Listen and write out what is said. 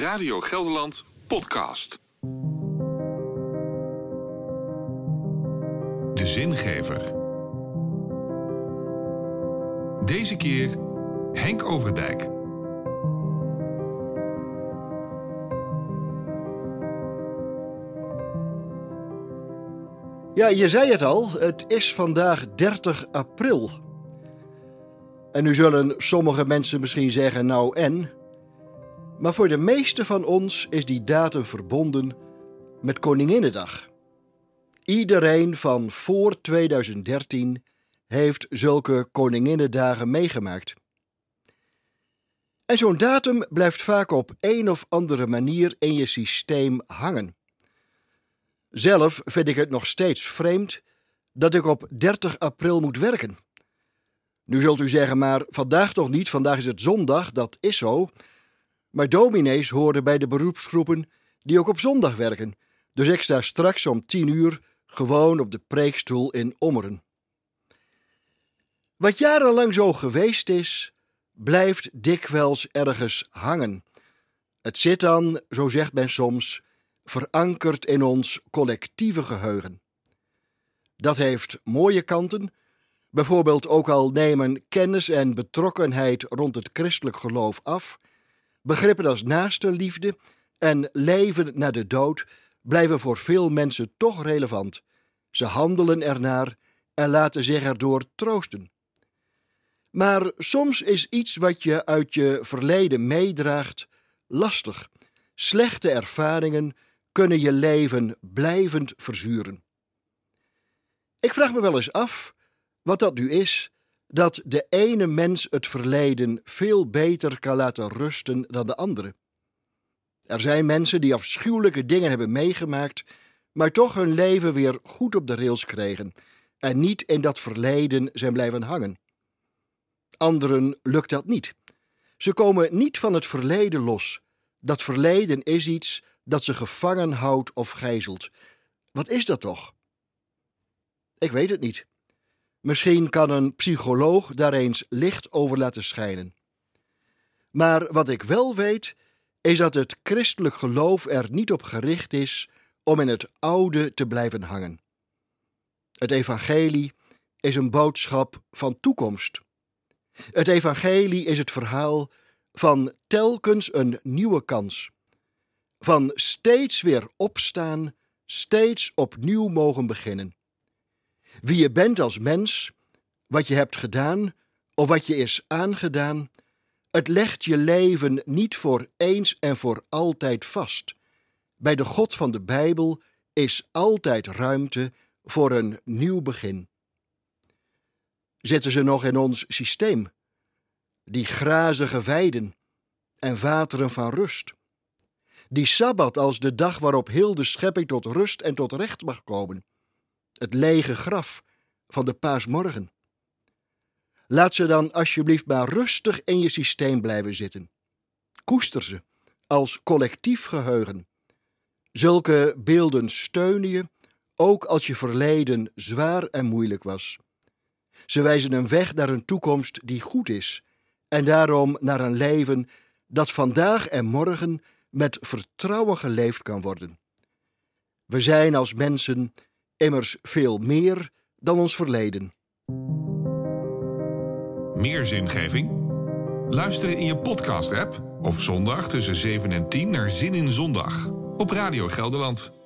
Radio Gelderland podcast. De zingever. Deze keer Henk Overdijk. Ja, je zei het al, het is vandaag 30 april. En nu zullen sommige mensen misschien zeggen, nou en? Maar voor de meeste van ons is die datum verbonden met Koninginnedag. Iedereen van voor 2013 heeft zulke Koninginnedagen meegemaakt. En zo'n datum blijft vaak op een of andere manier in je systeem hangen. Zelf vind ik het nog steeds vreemd dat ik op 30 april moet werken. Nu zult u zeggen, maar vandaag toch niet, vandaag is het zondag, dat is zo. Maar dominees horen bij de beroepsgroepen die ook op zondag werken. Dus ik sta straks om tien uur gewoon op de preekstoel in Ommeren. Wat jarenlang zo geweest is, blijft dikwijls ergens hangen. Het zit dan, zo zegt men soms, verankerd in ons collectieve geheugen. Dat heeft mooie kanten, bijvoorbeeld ook al nemen kennis en betrokkenheid rond het christelijk geloof af, begrippen als naastenliefde en leven na de dood blijven voor veel mensen toch relevant. Ze handelen ernaar en laten zich erdoor troosten. Maar soms is iets wat je uit je verleden meedraagt lastig. Slechte ervaringen kunnen je leven blijvend verzuren. Ik vraag me wel eens af wat dat nu is dat de ene mens het verleden veel beter kan laten rusten dan de andere. Er zijn mensen die afschuwelijke dingen hebben meegemaakt, maar toch hun leven weer goed op de rails kregen en niet in dat verleden zijn blijven hangen. Anderen lukt dat niet. Ze komen niet van het verleden los. Dat verleden is iets dat ze gevangen houdt of gijzelt. Wat is dat toch? Ik weet het niet. Misschien kan een psycholoog daar eens licht over laten schijnen. Maar wat ik wel weet, is dat het christelijk geloof er niet op gericht is om in het oude te blijven hangen. Het evangelie is een boodschap van toekomst. Het evangelie is het verhaal van telkens een nieuwe kans. Van steeds weer opstaan, steeds opnieuw mogen beginnen. Wie je bent als mens, wat je hebt gedaan of wat je is aangedaan, het legt je leven niet voor eens en voor altijd vast. Bij de God van de Bijbel is altijd ruimte voor een nieuw begin. Zitten ze nog in ons systeem? Die grazige weiden en wateren van rust. Die sabbat als de dag waarop heel de schepping tot rust en tot recht mag komen het lege graf van de paasmorgen. Laat ze dan alsjeblieft maar rustig in je systeem blijven zitten. Koester ze als collectief geheugen. Zulke beelden steunen je, ook als je verleden zwaar en moeilijk was. Ze wijzen een weg naar een toekomst die goed is en daarom naar een leven dat vandaag en morgen met vertrouwen geleefd kan worden. We zijn als mensen immers veel meer dan ons verleden. Meer zingeving? Luister in je podcast-app of zondag tussen 7 en 10 naar Zin in Zondag op Radio Gelderland.